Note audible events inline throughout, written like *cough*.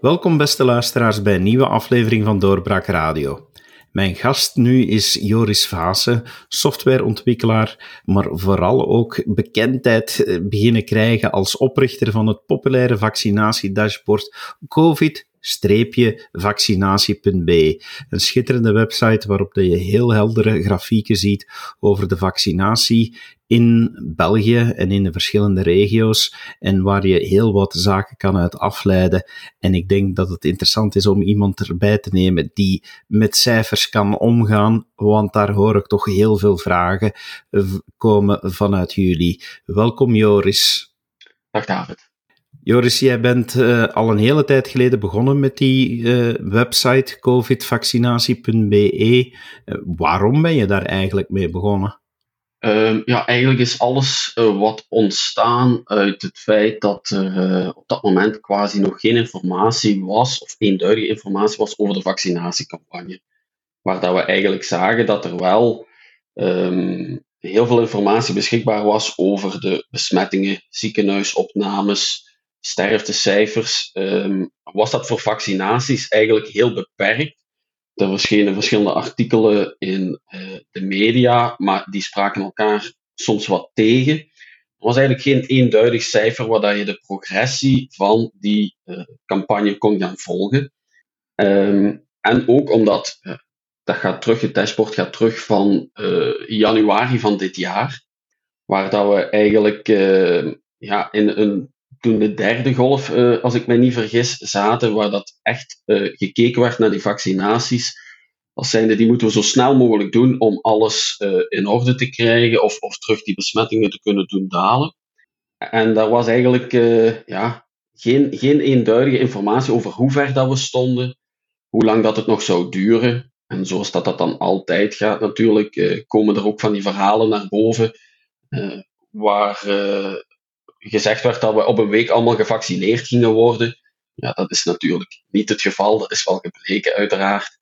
Welkom beste luisteraars bij een nieuwe aflevering van Doorbraak Radio. Mijn gast nu is Joris Vase, softwareontwikkelaar, maar vooral ook bekendheid eh, beginnen krijgen als oprichter van het populaire vaccinatiedashboard COVID vaccinatie.be. Een schitterende website waarop je heel heldere grafieken ziet over de vaccinatie in België en in de verschillende regio's en waar je heel wat zaken kan uit afleiden. En ik denk dat het interessant is om iemand erbij te nemen die met cijfers kan omgaan, want daar hoor ik toch heel veel vragen komen vanuit jullie. Welkom Joris. Dag David. Joris, jij bent uh, al een hele tijd geleden begonnen met die uh, website covidvaccinatie.be. Uh, waarom ben je daar eigenlijk mee begonnen? Ehm, ja, eigenlijk is alles wat ontstaan uit het feit dat er op dat moment quasi nog geen informatie was, of eenduidige informatie was over de vaccinatiecampagne. Waar dat we eigenlijk zagen dat er wel um, heel veel informatie beschikbaar was over de besmettingen, ziekenhuisopnames, sterftecijfers, um, was dat voor vaccinaties eigenlijk heel beperkt. Er verschenen verschillende artikelen in uh, de media, maar die spraken elkaar soms wat tegen. Er was eigenlijk geen eenduidig cijfer waar je de progressie van die uh, campagne kon gaan volgen. Um, en ook omdat, uh, dat gaat terug, het dashboard gaat terug van januari van dit jaar, waar dat we eigenlijk ja, in een toen de derde golf, uh, als ik me niet vergis, zaten, waar dat echt uh, gekeken werd naar die vaccinaties. Als zijnde, die moeten we zo snel mogelijk doen om alles uh, in orde te krijgen of, of terug die besmettingen te kunnen doen dalen. En daar was eigenlijk ja, geen, geen eenduidige informatie over hoe ver dat we stonden, hoe lang dat het nog zou duren. En zoals dat, dat dan altijd gaat natuurlijk, komen er ook van die verhalen naar boven, waar gezegd werd dat we op een week allemaal gevaccineerd gingen worden. Ja, dat is natuurlijk niet het geval. Dat is wel gebleken, uiteraard.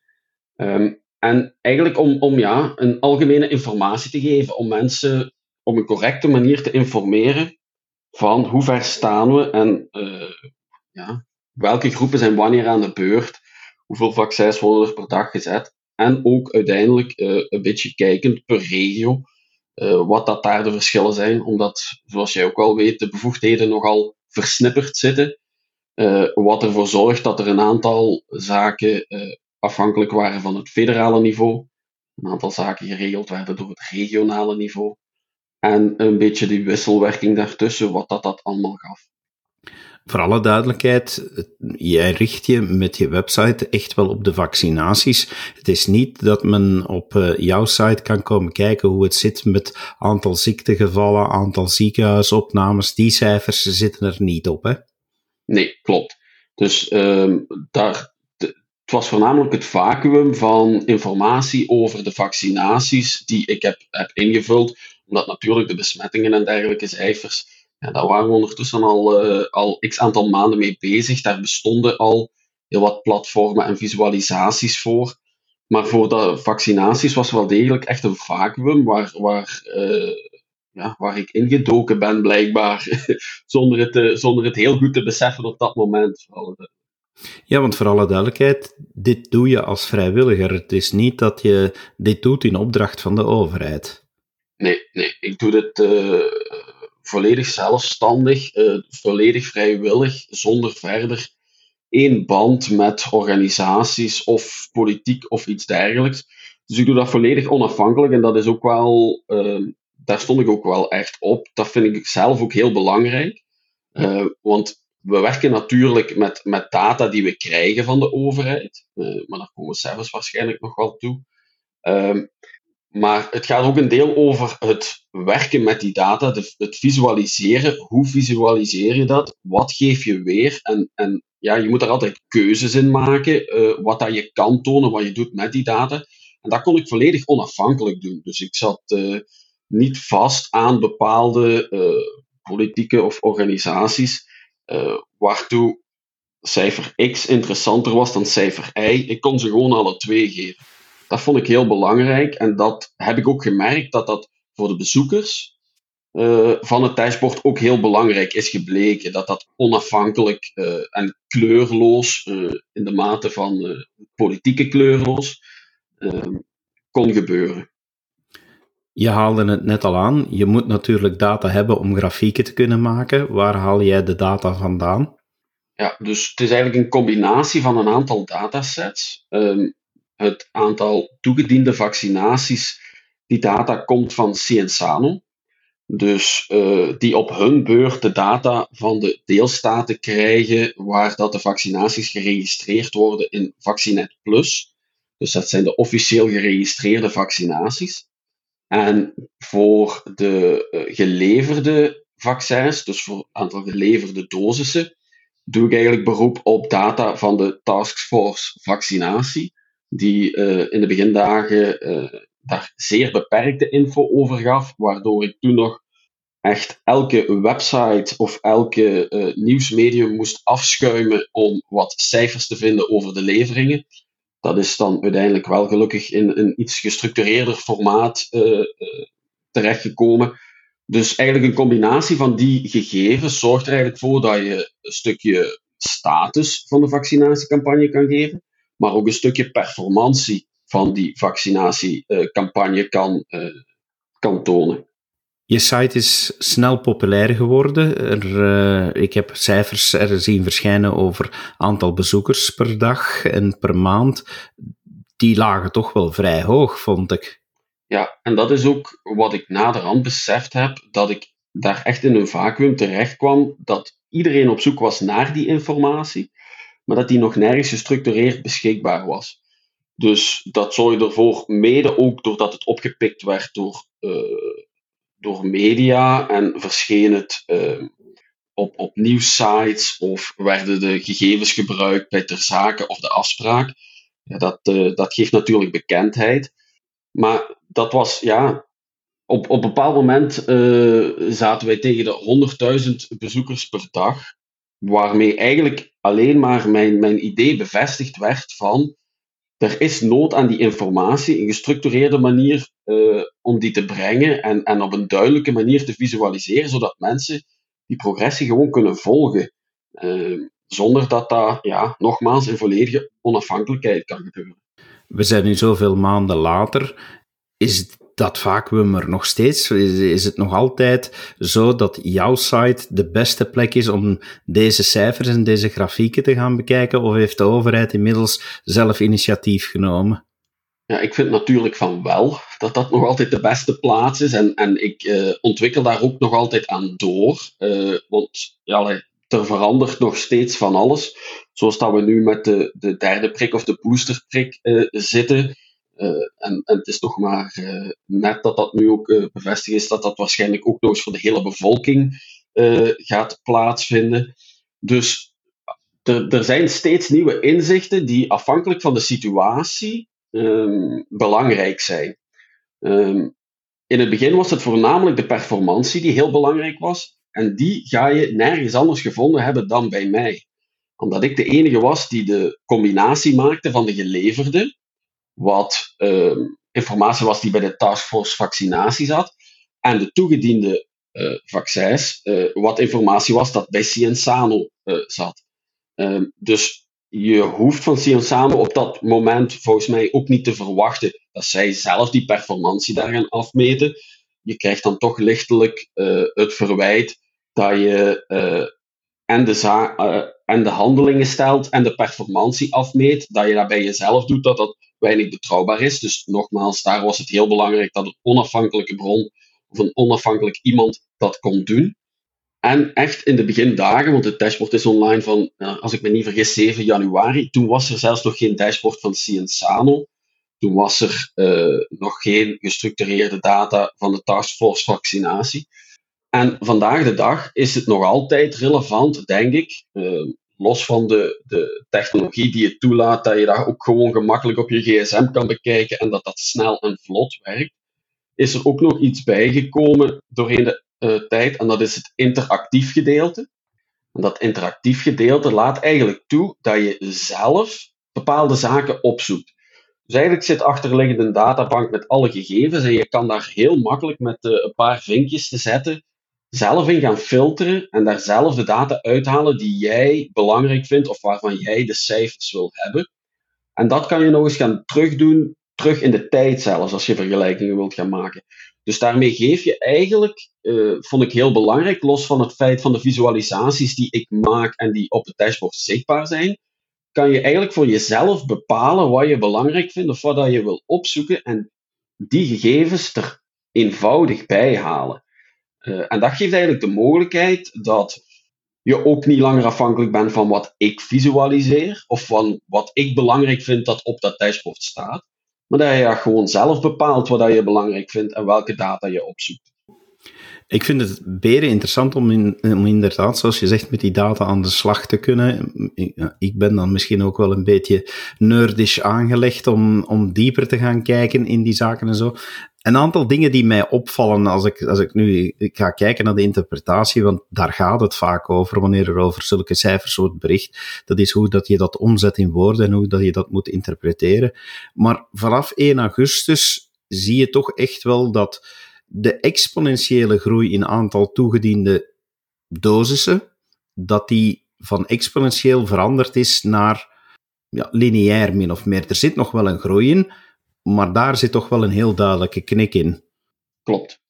Um, en eigenlijk om, om ja, een algemene informatie te geven, om mensen op een correcte manier te informeren van hoe ver staan we en uh, ja, welke groepen zijn wanneer aan de beurt, hoeveel vaccins worden er per dag gezet. En ook uiteindelijk uh, een beetje kijkend per regio uh, wat dat daar de verschillen zijn, omdat, zoals jij ook wel weet, de bevoegdheden nogal versnipperd zitten. Uh, wat ervoor zorgt dat er een aantal zaken uh, afhankelijk waren van het federale niveau, een aantal zaken geregeld werden door het regionale niveau, en een beetje die wisselwerking daartussen, wat dat, dat allemaal gaf voor alle duidelijkheid, jij richt je met je website echt wel op de vaccinaties. Het is niet dat men op eh, jouw site kan komen kijken hoe het zit met aantal ziektegevallen, aantal ziekenhuisopnames. Die cijfers zitten er niet op, hè? Nee, klopt. Dus um, daar, het was voornamelijk het vacuüm van informatie over de vaccinaties die ik heb, heb ingevuld, omdat natuurlijk de besmettingen en dergelijke cijfers ja, daar waren we ondertussen al, uh, al x aantal maanden mee bezig. Daar bestonden al heel wat platformen en visualisaties voor. Maar voor de vaccinaties was wel degelijk echt een vacuüm waar, waar, uh, ja, waar ik ingedoken ben, blijkbaar. *laughs* zonder, het, uh, zonder het heel goed te beseffen op dat moment. Ja, want voor alle duidelijkheid, dit doe je als vrijwilliger. Het is niet dat je dit doet in opdracht van de overheid. Nee, nee ik doe dit volledig zelfstandig, uh, volledig vrijwillig, zonder verder één band met organisaties of politiek of iets dergelijks. Dus ik doe dat volledig onafhankelijk en dat is ook wel, uh, daar stond ik ook wel echt op. Dat vind ik zelf ook heel belangrijk. Uh, want we werken natuurlijk met, met data die we krijgen van de overheid, maar daar komen we zelfs waarschijnlijk nog wel toe. Maar het gaat ook een deel over het werken met die data, het visualiseren. Hoe visualiseer je dat? Wat geef je weer? En, en ja, je moet er altijd keuzes in maken, uh, wat dat je kan tonen, wat je doet met die data. En dat kon ik volledig onafhankelijk doen. Dus ik zat uh, niet vast aan bepaalde uh, politieke of organisaties, waartoe cijfer X interessanter was dan cijfer Y. Ik kon ze gewoon alle twee geven. Dat vond ik heel belangrijk en dat heb ik ook gemerkt dat dat voor de bezoekers uh, van het dashboard ook heel belangrijk is gebleken. Dat dat onafhankelijk uh, en kleurloos, uh, in de mate van politieke kleurloos, ehm, kon gebeuren. Je haalde het net al aan. Je moet natuurlijk data hebben om grafieken te kunnen maken. Waar haal jij de data vandaan? Ja, dus het is eigenlijk een combinatie van een aantal datasets. Um, het aantal toegediende vaccinaties, die data komt van Cienzano. Dus uh, die op hun beurt de data van de deelstaten krijgen waar dat de vaccinaties geregistreerd worden in Vaccinet Plus. Dus dat zijn de officieel geregistreerde vaccinaties. En voor de uh, geleverde vaccins, dus voor het aantal geleverde dosissen, doe ik eigenlijk beroep op data van de Taskforce Vaccinatie, die uh, in de begindagen daar zeer beperkte info over gaf, waardoor ik toen nog echt elke website of elke uh, nieuwsmedium moest afschuimen om wat cijfers te vinden over de leveringen. Dat is dan uiteindelijk wel gelukkig in een iets gestructureerder formaat terechtgekomen. Dus eigenlijk een combinatie van die gegevens zorgt er eigenlijk voor dat je een stukje status van de vaccinatiecampagne kan geven, maar ook een stukje performantie van die vaccinatiecampagne kan, kan tonen. Je site is snel populair geworden. Er, uh, ik heb cijfers er zien verschijnen over aantal bezoekers per dag en per maand. Die lagen toch wel vrij hoog, vond ik. Ja, en dat is ook wat ik naderhand beseft heb, dat ik daar echt in een vacuüm terecht kwam, dat iedereen op zoek was naar die informatie, maar dat die nog nergens gestructureerd beschikbaar was. Dus dat zorgde ervoor, mede ook doordat het opgepikt werd door uh, door media en verscheen het uh, op, op nieuwssites of werden de gegevens gebruikt bij ter zake of de afspraak. Ja, dat, uh, dat geeft natuurlijk bekendheid. Maar dat was, ja, op, op een bepaald moment zaten wij tegen de 100.000 bezoekers per dag. Waarmee eigenlijk alleen maar mijn, mijn idee bevestigd werd van er is nood aan die informatie, een gestructureerde manier uh, om die te brengen en, en op een duidelijke manier te visualiseren, zodat mensen die progressie gewoon kunnen volgen. Uh, zonder dat dat, ja, nogmaals, in volledige onafhankelijkheid kan gebeuren. We zijn nu zoveel maanden later. Is dat vacuüm er nog steeds? Is, het nog altijd zo dat jouw site de beste plek is om deze cijfers en deze grafieken te gaan bekijken? Of heeft de overheid inmiddels zelf initiatief genomen? Ja, ik vind natuurlijk van wel dat dat nog altijd de beste plaats is. En, en ik uh, ontwikkel daar ook nog altijd aan door. Uh, want ja, er verandert nog steeds van alles. Zoals dat we nu met de, de derde prik of de boosterprik uh, zitten. En, en het is toch maar net dat dat nu ook bevestigd is dat dat waarschijnlijk ook nog eens voor de hele bevolking gaat plaatsvinden. Dus er, er zijn steeds nieuwe inzichten die afhankelijk van de situatie um, belangrijk zijn. Um, in het begin was het voornamelijk de performantie die heel belangrijk was. En die ga je nergens anders gevonden hebben dan bij mij. Omdat ik de enige was die de combinatie maakte van de geleverde, wat um, informatie was die bij de Taskforce vaccinatie zat, en de toegediende uh, vaccins, uh, wat informatie was dat bij Cienzano uh, zat. Um, dus je hoeft van Cienzano op dat moment volgens mij ook niet te verwachten dat zij zelf die performantie daar gaan afmeten. Je krijgt dan toch lichtelijk het verwijt dat je en, de uh, en de handelingen stelt en de performantie afmeet, dat je dat bij jezelf doet, dat dat weinig betrouwbaar is. Dus nogmaals, daar was het heel belangrijk dat een onafhankelijke bron of een onafhankelijk iemand dat kon doen. En echt in de begindagen, want het dashboard is online van, als ik me niet vergis, 7 januari. Toen was er zelfs nog geen dashboard van Cienzano. Toen was er uh, nog geen gestructureerde data van de taskforce vaccinatie. En vandaag de dag is het nog altijd relevant, denk ik, uh, los van de, de technologie die het toelaat, dat je dat ook gewoon gemakkelijk op je gsm kan bekijken en dat dat snel en vlot werkt, is er ook nog iets bijgekomen doorheen de uh, tijd, en dat is het interactief gedeelte. En dat interactief gedeelte laat eigenlijk toe dat je zelf bepaalde zaken opzoekt. Dus eigenlijk zit achterliggend een databank met alle gegevens en je kan daar heel makkelijk met uh, een paar vinkjes te zetten zelf in gaan filteren en daar zelf de data uithalen die jij belangrijk vindt of waarvan jij de cijfers wil hebben. En dat kan je nog eens gaan terugdoen, terug in de tijd zelfs, als je vergelijkingen wilt gaan maken. Dus daarmee geef je eigenlijk, uh, vond ik heel belangrijk, los van het feit van de visualisaties die ik maak en die op de dashboard zichtbaar zijn, kan je eigenlijk voor jezelf bepalen wat je belangrijk vindt of wat dat je wil opzoeken en die gegevens er eenvoudig bij halen. Uh, en dat geeft eigenlijk de mogelijkheid dat je ook niet langer afhankelijk bent van wat ik visualiseer of van wat ik belangrijk vind dat op dat dashboard staat, maar dat je gewoon zelf bepaalt wat je belangrijk vindt en welke data je opzoekt. Ik vind het beren interessant om, om inderdaad, zoals je zegt, met die data aan de slag te kunnen. Ik, ik ben dan misschien ook wel een beetje nerdish aangelegd om, om dieper te gaan kijken in die zaken en zo. Een aantal dingen die mij opvallen als ik, als ik nu ik ga kijken naar de interpretatie, want daar gaat het vaak over wanneer er over zulke cijfers wordt bericht. Dat is hoe dat je dat omzet in woorden en hoe dat je dat moet interpreteren. Maar vanaf 1 augustus zie je toch echt wel dat de exponentiële groei in aantal toegediende dosissen, dat die van exponentieel veranderd is naar ja, lineair min of meer. Er zit nog wel een groei in, maar daar zit toch wel een heel duidelijke knik in. Klopt.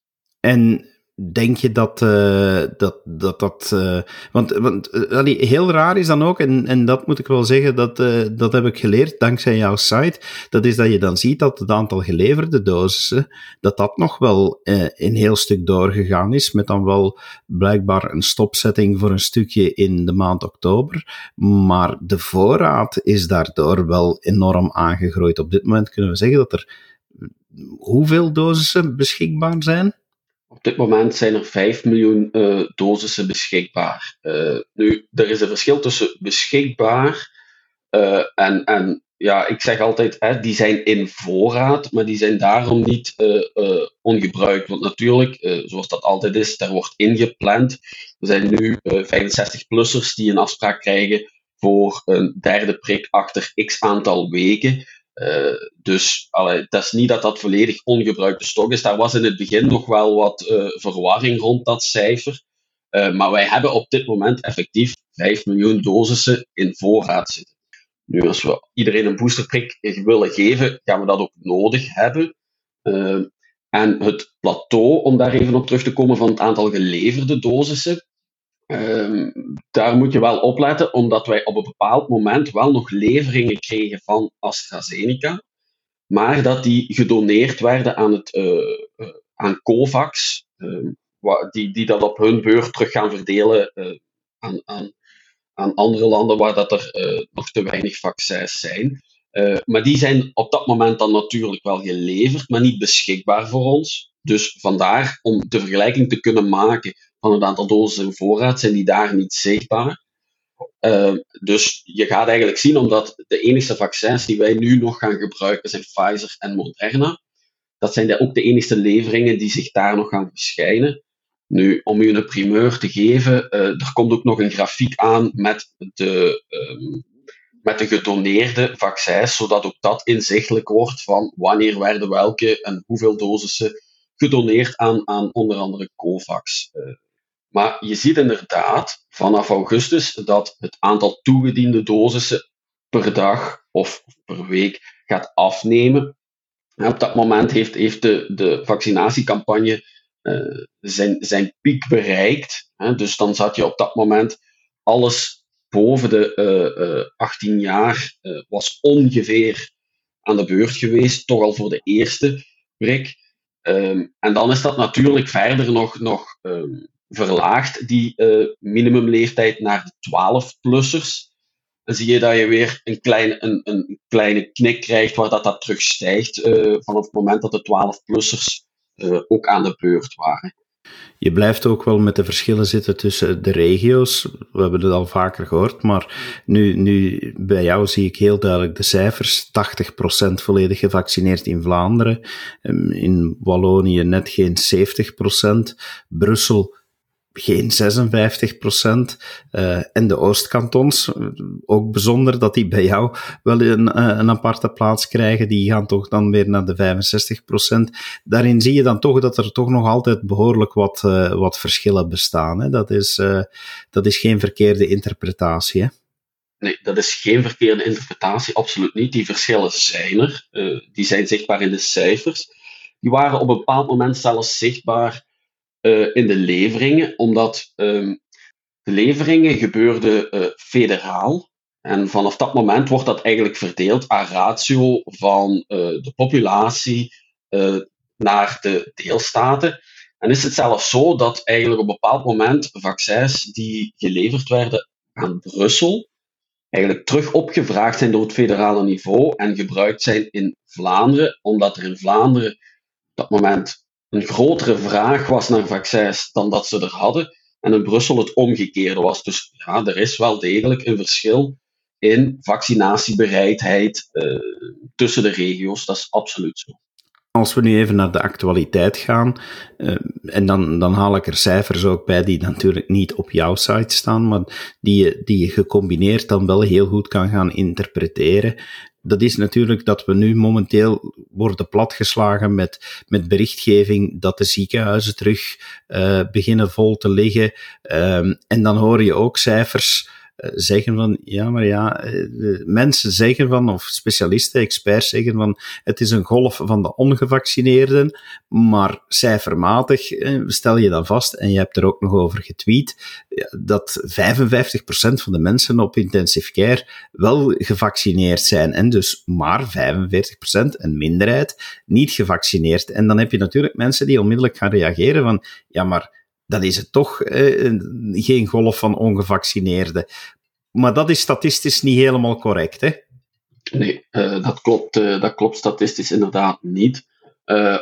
En denk je dat uh, dat. dat, dat uh, want want uh, heel raar is dan ook, en, en dat moet ik wel zeggen, dat, dat heb ik geleerd dankzij jouw site. Dat is dat je dan ziet dat het aantal geleverde dosissen, dat dat nog wel een heel stuk doorgegaan is, met dan wel blijkbaar een stopzetting voor een stukje in de maand oktober. Maar de voorraad is daardoor wel enorm aangegroeid. Op dit moment kunnen we zeggen dat er hoeveel dosissen beschikbaar zijn? Op dit moment zijn er 5 miljoen uh, dosissen beschikbaar. Uh, nu, er is een verschil tussen beschikbaar uh, en, en ja, ik zeg altijd, hè, die zijn in voorraad, maar die zijn daarom niet ongebruikt. Want natuurlijk, zoals dat altijd is, daar wordt ingepland. Er zijn nu 65-plussers die een afspraak krijgen voor een derde prik achter x aantal weken. Uh, dus allee, dat is niet dat dat volledig ongebruikte stok is. Daar was in het begin nog wel wat uh, verwarring rond dat cijfer. Uh, maar wij hebben op dit moment effectief 5 miljoen dosissen in voorraad zitten. Nu, als we iedereen een boosterprik willen geven, gaan we dat ook nodig hebben. en het plateau, om daar even op terug te komen van het aantal geleverde dosissen, Um, daar moet je wel opletten, omdat wij op een bepaald moment wel nog leveringen kregen van AstraZeneca, maar dat die gedoneerd werden aan, het, uh, uh, aan COVAX, uh, die, die dat op hun beurt terug gaan verdelen eh, aan, aan, aan andere landen waar dat er eh, nog te weinig vaccins zijn. maar die zijn op dat moment dan natuurlijk wel geleverd, maar niet beschikbaar voor ons. Dus vandaar om de vergelijking te kunnen maken van het aantal doses in voorraad, zijn die daar niet zichtbaar. Uh, dus je gaat eigenlijk zien, omdat de enige vaccins die wij nu nog gaan gebruiken zijn Pfizer en Moderna. Dat zijn ook de enige leveringen die zich daar nog gaan verschijnen. Nu, om u een primeur te geven, uh, er komt ook nog een grafiek aan met de, um, met de gedoneerde vaccins, zodat ook dat inzichtelijk wordt van wanneer werden welke en hoeveel dosissen gedoneerd aan, aan onder andere COVAX. Uh, maar je ziet inderdaad vanaf augustus dat het aantal toegediende dosissen per dag of per week gaat afnemen. En op dat moment heeft, heeft de, de vaccinatiecampagne uh, zijn, zijn piek bereikt. Hè. Dus dan zat je op dat moment alles boven de uh, uh, 18 jaar was ongeveer aan de beurt geweest, toch al voor de eerste prik. Um, en dan is dat natuurlijk verder nog, nog um, verlaagt die uh, minimumleeftijd naar de 12-plussers. Dan zie je dat je weer een kleine, een, een kleine knik krijgt waar dat, dat terugstijgt uh, vanaf het moment dat de 12-plussers uh, eh, ook aan de beurt waren. Je blijft ook wel met de verschillen zitten tussen de regio's. We hebben het al vaker gehoord, maar nu, nu bij jou zie ik heel duidelijk de cijfers. 80% volledig gevaccineerd in Vlaanderen. Ehm, in Wallonië net geen 70%. Brussel geen 56 procent. Uh, en de Oostkantons, ook bijzonder dat die bij jou wel een, een aparte plaats krijgen, die gaan toch dan weer naar de 65 procent. Daarin zie je dan toch dat er toch nog altijd behoorlijk wat, uh, wat verschillen bestaan. Hè? Dat, is, dat is geen verkeerde interpretatie. Hè? Nee, dat is geen verkeerde interpretatie, absoluut niet. Die verschillen zijn er. Die zijn zichtbaar in de cijfers. Die waren op een bepaald moment zelfs zichtbaar uh, in de leveringen, omdat um, de leveringen gebeurden uh, federaal. En vanaf dat moment wordt dat eigenlijk verdeeld aan ratio van de populatie naar de deelstaten. En is het zelfs zo dat eigenlijk op een bepaald moment vaccins die geleverd werden aan Brussel, eigenlijk terug opgevraagd zijn door het federale niveau en gebruikt zijn in Vlaanderen, omdat er in Vlaanderen op dat moment een grotere vraag was naar vaccins dan dat ze er hadden, en in Brussel het omgekeerde was. Dus ja, er is wel degelijk een verschil in vaccinatiebereidheid uh, tussen de regio's, dat is absoluut zo. Als we nu even naar de actualiteit gaan, uh, en dan, dan haal ik er cijfers ook bij die natuurlijk niet op jouw site staan, maar die je, die je gecombineerd dan wel heel goed kan gaan interpreteren. Dat is natuurlijk dat we nu momenteel worden platgeslagen met, met berichtgeving dat de ziekenhuizen terug uh, beginnen vol te liggen. Um, en dan hoor je ook cijfers eh, zeggen van, ja, maar ja, eh, mensen zeggen van, of specialisten, experts zeggen van, het is een golf van de ongevaccineerden, maar cijfermatig eh, stel je dan vast, en je hebt er ook nog over getweet, dat 55% van de mensen op intensive care wel gevaccineerd zijn, en dus maar 45%, een minderheid, niet gevaccineerd. En dan heb je natuurlijk mensen die onmiddellijk gaan reageren van, ja, maar dan is het toch eh, geen golf van ongevaccineerden. Maar dat is statistisch niet helemaal correct, hè? Nee, uh, dat, klopt, uh, dat klopt statistisch inderdaad niet.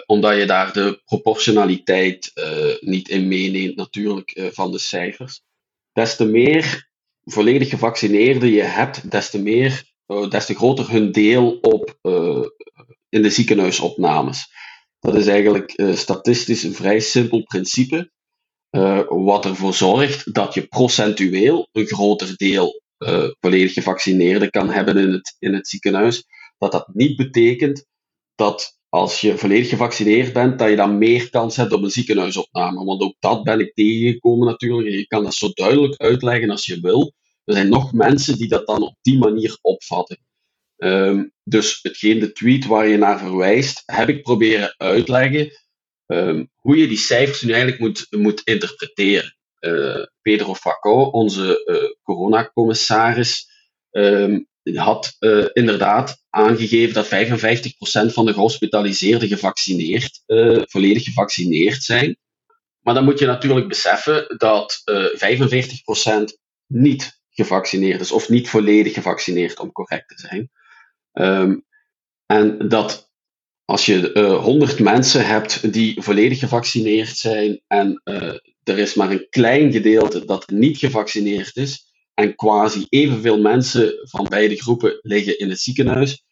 Omdat je daar de proportionaliteit niet in meeneemt, natuurlijk, van de cijfers. Des te meer volledig gevaccineerden je hebt, des te, meer, des te groter hun deel op, in de ziekenhuisopnames. Dat is eigenlijk statistisch een vrij simpel principe. Uh, wat ervoor zorgt dat je procentueel een groter deel uh, volledig gevaccineerden kan hebben in het, in het ziekenhuis. Dat dat niet betekent dat als je volledig gevaccineerd bent, dat je dan meer kans hebt op een ziekenhuisopname. Want ook dat ben ik tegengekomen natuurlijk. Je kan dat zo duidelijk uitleggen als je wil. Er zijn nog mensen die dat dan op die manier opvatten. Um, dus hetgeen de tweet waar je naar verwijst, heb ik proberen uitleggen um, hoe je die cijfers nu eigenlijk moet, moet interpreteren. Uh, Pedro Facco, onze uh, coronacommissaris, um, had uh, inderdaad aangegeven dat 55% van de gehospitaliseerden gevaccineerd, volledig gevaccineerd zijn. Maar dan moet je natuurlijk beseffen dat 45% niet gevaccineerd is, of niet volledig gevaccineerd om correct te zijn. Um, en dat als je uh, 100 mensen hebt die volledig gevaccineerd zijn en uh, er is maar een klein gedeelte dat niet gevaccineerd is en quasi evenveel mensen van beide groepen liggen in het ziekenhuis,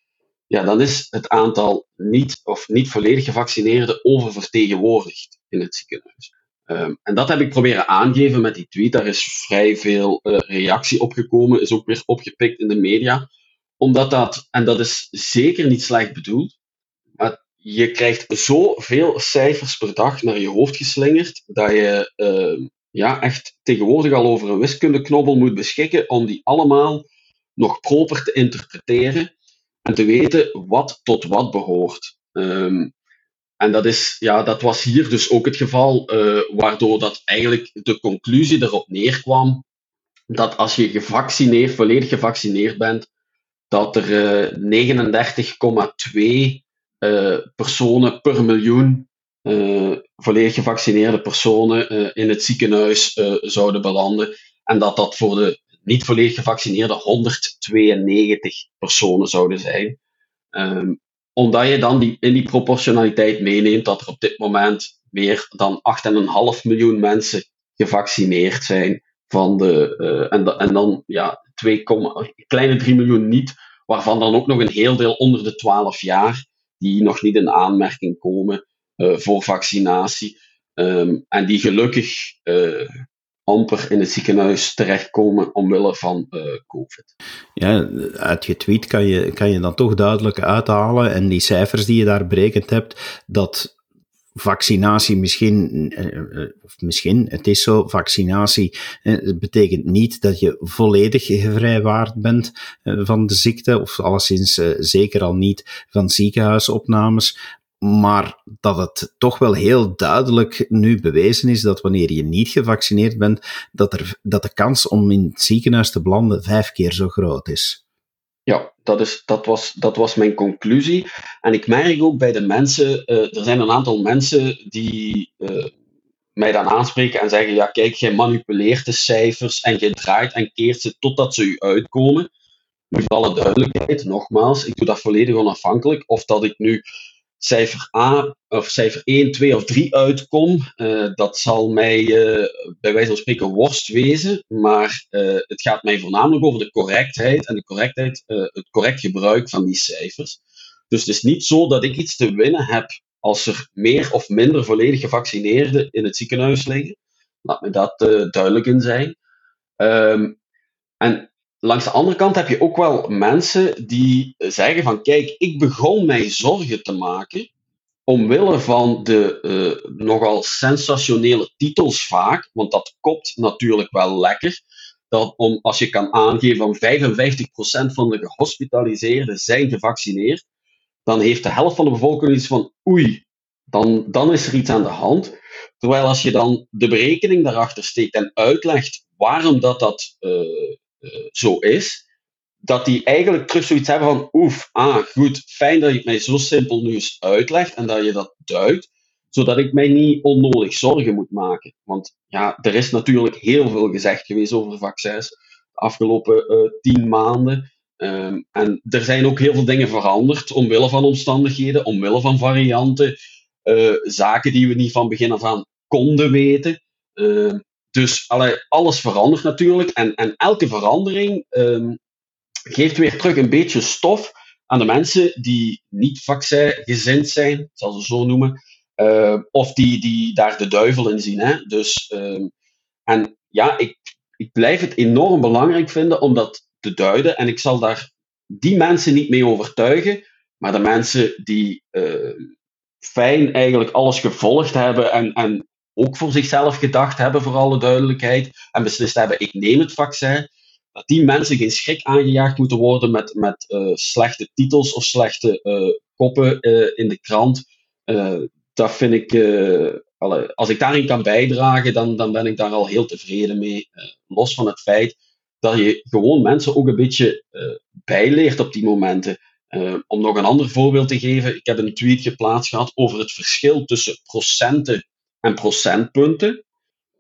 ja, dan is het aantal niet of niet volledig gevaccineerden oververtegenwoordigd in het ziekenhuis. Um, en dat heb ik proberen aangeven met die tweet. Daar is vrij veel uh, reactie op gekomen, is ook weer opgepikt in de media. Omdat dat, en dat is zeker niet slecht bedoeld, je krijgt zoveel cijfers per dag naar je hoofd geslingerd dat je uh, ja, echt tegenwoordig al over een wiskundeknobbel moet beschikken om die allemaal nog proper te interpreteren en te weten wat tot wat behoort. Um, en dat, is, ja, dat was hier dus ook het geval, uh, waardoor dat eigenlijk de conclusie erop neerkwam dat als je gevaccineerd, volledig gevaccineerd bent, dat er uh, 39,2 uh, personen per miljoen uh, volledig gevaccineerde personen uh, in het ziekenhuis zouden belanden. En dat dat voor de niet volledig gevaccineerde 192 personen zouden zijn. Um, omdat je dan die, in die proportionaliteit meeneemt dat er op dit moment meer dan 8,5 miljoen mensen gevaccineerd zijn. Van de, en, en dan ja, 2, kleine 3 miljoen niet, waarvan dan ook nog een heel deel onder de 12 jaar die nog niet in aanmerking komen uh, voor vaccinatie. Um, en die gelukkig uh, amper in het ziekenhuis terechtkomen omwille van uh, COVID. Ja, uit je tweet kan je, kan je dan toch duidelijk uithalen en die cijfers die je daar berekend hebt, dat vaccinatie misschien, eh, of misschien, het is zo, vaccinatie betekent niet dat je volledig gevrijwaard bent van de ziekte, of alleszins zeker al niet van ziekenhuisopnames, maar dat het toch wel heel duidelijk nu bewezen is dat wanneer je niet gevaccineerd bent, dat, er, dat de kans om in het ziekenhuis te belanden vijf keer zo groot is. Ja, dat, is, dat, was, dat was mijn conclusie. En ik merk ook bij de mensen, uh, er zijn een aantal mensen die uh, mij dan aanspreken en zeggen, ja kijk, jij manipuleert de cijfers en je draait en keert ze totdat ze u uitkomen. Nu, voor alle duidelijkheid, nogmaals, ik doe dat volledig onafhankelijk. Of dat ik nu cijfer A of cijfer 1, 2 of 3 uitkom, uh, dat zal mij uh, bij wijze van spreken worst wezen. Maar uh, het gaat mij voornamelijk over de correctheid en de correctheid, het correct gebruik van die cijfers. Dus het is niet zo dat ik iets te winnen heb als er meer of minder volledig gevaccineerden in het ziekenhuis liggen. Laat me dat duidelijk in zijn. Um, en langs de andere kant heb je ook wel mensen die zeggen van kijk, ik begon mij zorgen te maken omwille van de uh, nogal sensationele titels vaak, want dat kopt natuurlijk wel lekker. Dat om, als je kan aangeven van 55% van de gehospitaliseerden zijn gevaccineerd, dan heeft de helft van de bevolking iets van oei, dan, dan is er iets aan de hand. Terwijl als je dan de berekening daarachter steekt en uitlegt waarom dat, dat eh, zo is, dat die eigenlijk terug zoiets hebben van, oef, ah, goed, fijn dat je het mij zo simpel nu eens uitlegt en dat je dat duidt, zodat ik mij niet onnodig zorgen moet maken. Want ja, er is natuurlijk heel veel gezegd geweest over vaccins de afgelopen uh, tien maanden. Um, en er zijn ook heel veel dingen veranderd, omwille van omstandigheden, omwille van varianten, uh, zaken die we niet van begin af aan konden weten. Uh, dus alle, alles verandert natuurlijk. En, en elke verandering um, geeft weer terug een beetje stof aan de mensen die niet vaccingezind zijn, zal ze zo noemen. Uh, of die, die daar de duivel in zien. Hè? Dus, um, en ja, ik, ik blijf het enorm belangrijk vinden om dat te duiden. En ik zal daar die mensen niet mee overtuigen, maar de mensen die uh, fijn eigenlijk alles gevolgd hebben en, en ook voor zichzelf gedacht hebben, voor alle duidelijkheid, en beslist hebben: ik neem het vaccin. Dat die mensen geen schrik aangejaagd moeten worden met, met uh, slechte titels of slechte uh, koppen uh, in de krant. dat vind ik, alle, als ik daarin kan bijdragen, dan, dan ben ik daar al heel tevreden mee. los van het feit dat je gewoon mensen ook een beetje bijleert op die momenten. om nog een ander voorbeeld te geven, ik heb een tweet geplaatst gehad over het verschil tussen procenten en procentpunten,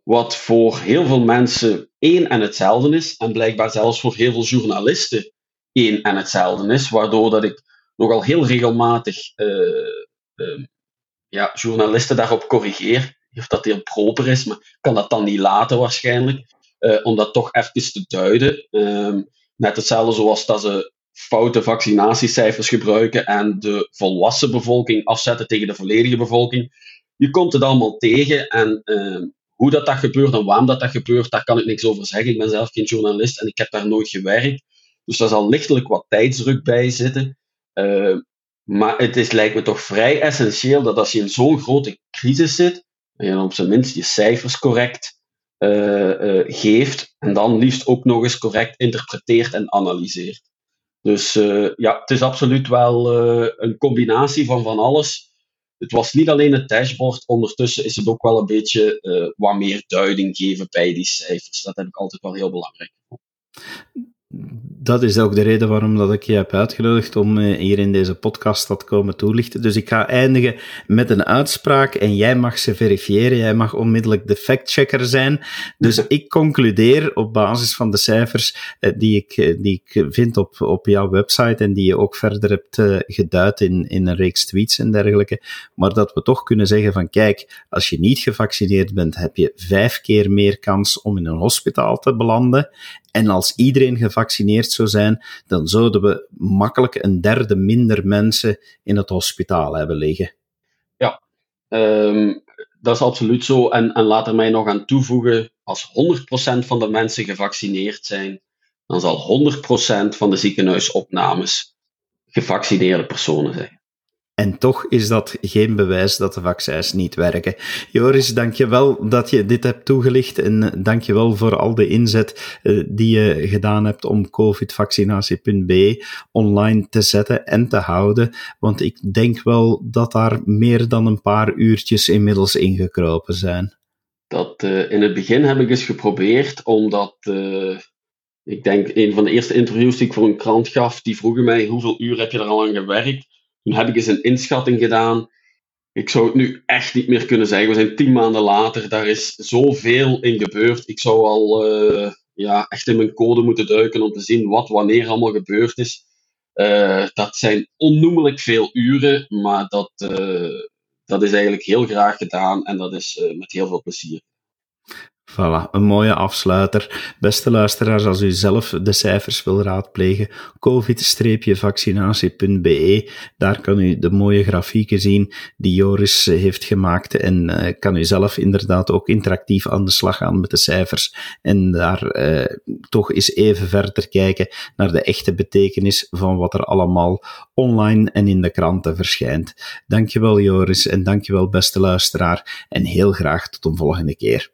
wat voor heel veel mensen één en hetzelfde is, en blijkbaar zelfs voor heel veel journalisten één en hetzelfde is, waardoor dat ik nogal heel regelmatig uh, uh, ja, journalisten daarop corrigeer, of dat heel proper is, maar kan dat dan niet laten waarschijnlijk, uh, om dat toch even te duiden. Ehm, net hetzelfde zoals dat ze foute vaccinatiecijfers gebruiken en de volwassen bevolking afzetten tegen de volledige bevolking je komt het allemaal tegen en uh, hoe dat, dat gebeurt en waarom dat, dat gebeurt, daar kan ik niks over zeggen. Ik ben zelf geen journalist en ik heb daar nooit gewerkt. Dus daar zal lichtelijk wat tijdsdruk bij zitten. Uh, maar het is, lijkt me toch vrij essentieel dat als je in zo'n grote crisis zit, en je dan op zijn minst je cijfers correct uh, geeft en dan liefst ook nog eens correct interpreteert en analyseert. Dus ja, het is absoluut wel een combinatie van van alles het was niet alleen het dashboard, ondertussen is het ook wel een beetje uh, wat meer duiding geven bij die cijfers. Dat heb ik altijd wel heel belangrijk dat is ook de reden waarom dat ik je heb uitgenodigd om eh, hier in deze podcast te komen toelichten. Dus ik ga eindigen met een uitspraak en jij mag ze verifiëren. Jij mag onmiddellijk de factchecker zijn. Dus *laughs* ik concludeer op basis van de cijfers eh, die ik, eh, die ik vind op, op jouw website en die je ook verder hebt geduid in, in een reeks tweets en dergelijke. Maar dat we toch kunnen zeggen van kijk, als je niet gevaccineerd bent, heb je vijf keer meer kans om in een hospitaal te belanden. En als iedereen gevaccineerd zou zijn, dan zouden we makkelijk een derde minder mensen in het hospitaal hebben liggen. Ja, um, dat is absoluut zo. En, en laat er mij nog aan toevoegen, als 100% van de mensen gevaccineerd zijn, dan zal 100% van de ziekenhuisopnames gevaccineerde personen zijn. En toch is dat geen bewijs dat de vaccins niet werken. Joris, dank je wel dat je dit hebt toegelicht en dank je wel voor al de inzet uh, die je gedaan hebt om covidvaccinatie.be online te zetten en te houden. Want ik denk wel dat daar meer dan een paar uurtjes inmiddels ingekropen zijn. Dat, uh, in het begin heb ik eens geprobeerd, omdat ik denk een van de eerste interviews die ik voor een krant gaf, die vroegen mij hoeveel uur heb je er al aan gewerkt? Toen heb ik eens een inschatting gedaan. Ik zou het nu echt niet meer kunnen zeggen. We zijn tien maanden later. Daar is zoveel in gebeurd. Ik zou al uh, ja, echt in mijn code moeten duiken om te zien wat wanneer allemaal gebeurd is. Uh, dat zijn onnoemelijk veel uren, maar dat, uh, dat is eigenlijk heel graag gedaan en dat is met heel veel plezier. Voilà, een mooie afsluiter. Beste luisteraars, als u zelf de cijfers wil raadplegen, covid-vaccinatie.be, daar kan u de mooie grafieken zien die Joris heeft gemaakt en uh, kan u zelf inderdaad ook interactief aan de slag gaan met de cijfers en daar uh, toch eens even verder kijken naar de echte betekenis van wat er allemaal online en in de kranten verschijnt. Dankjewel Joris en dankjewel beste luisteraar en heel graag tot een volgende keer.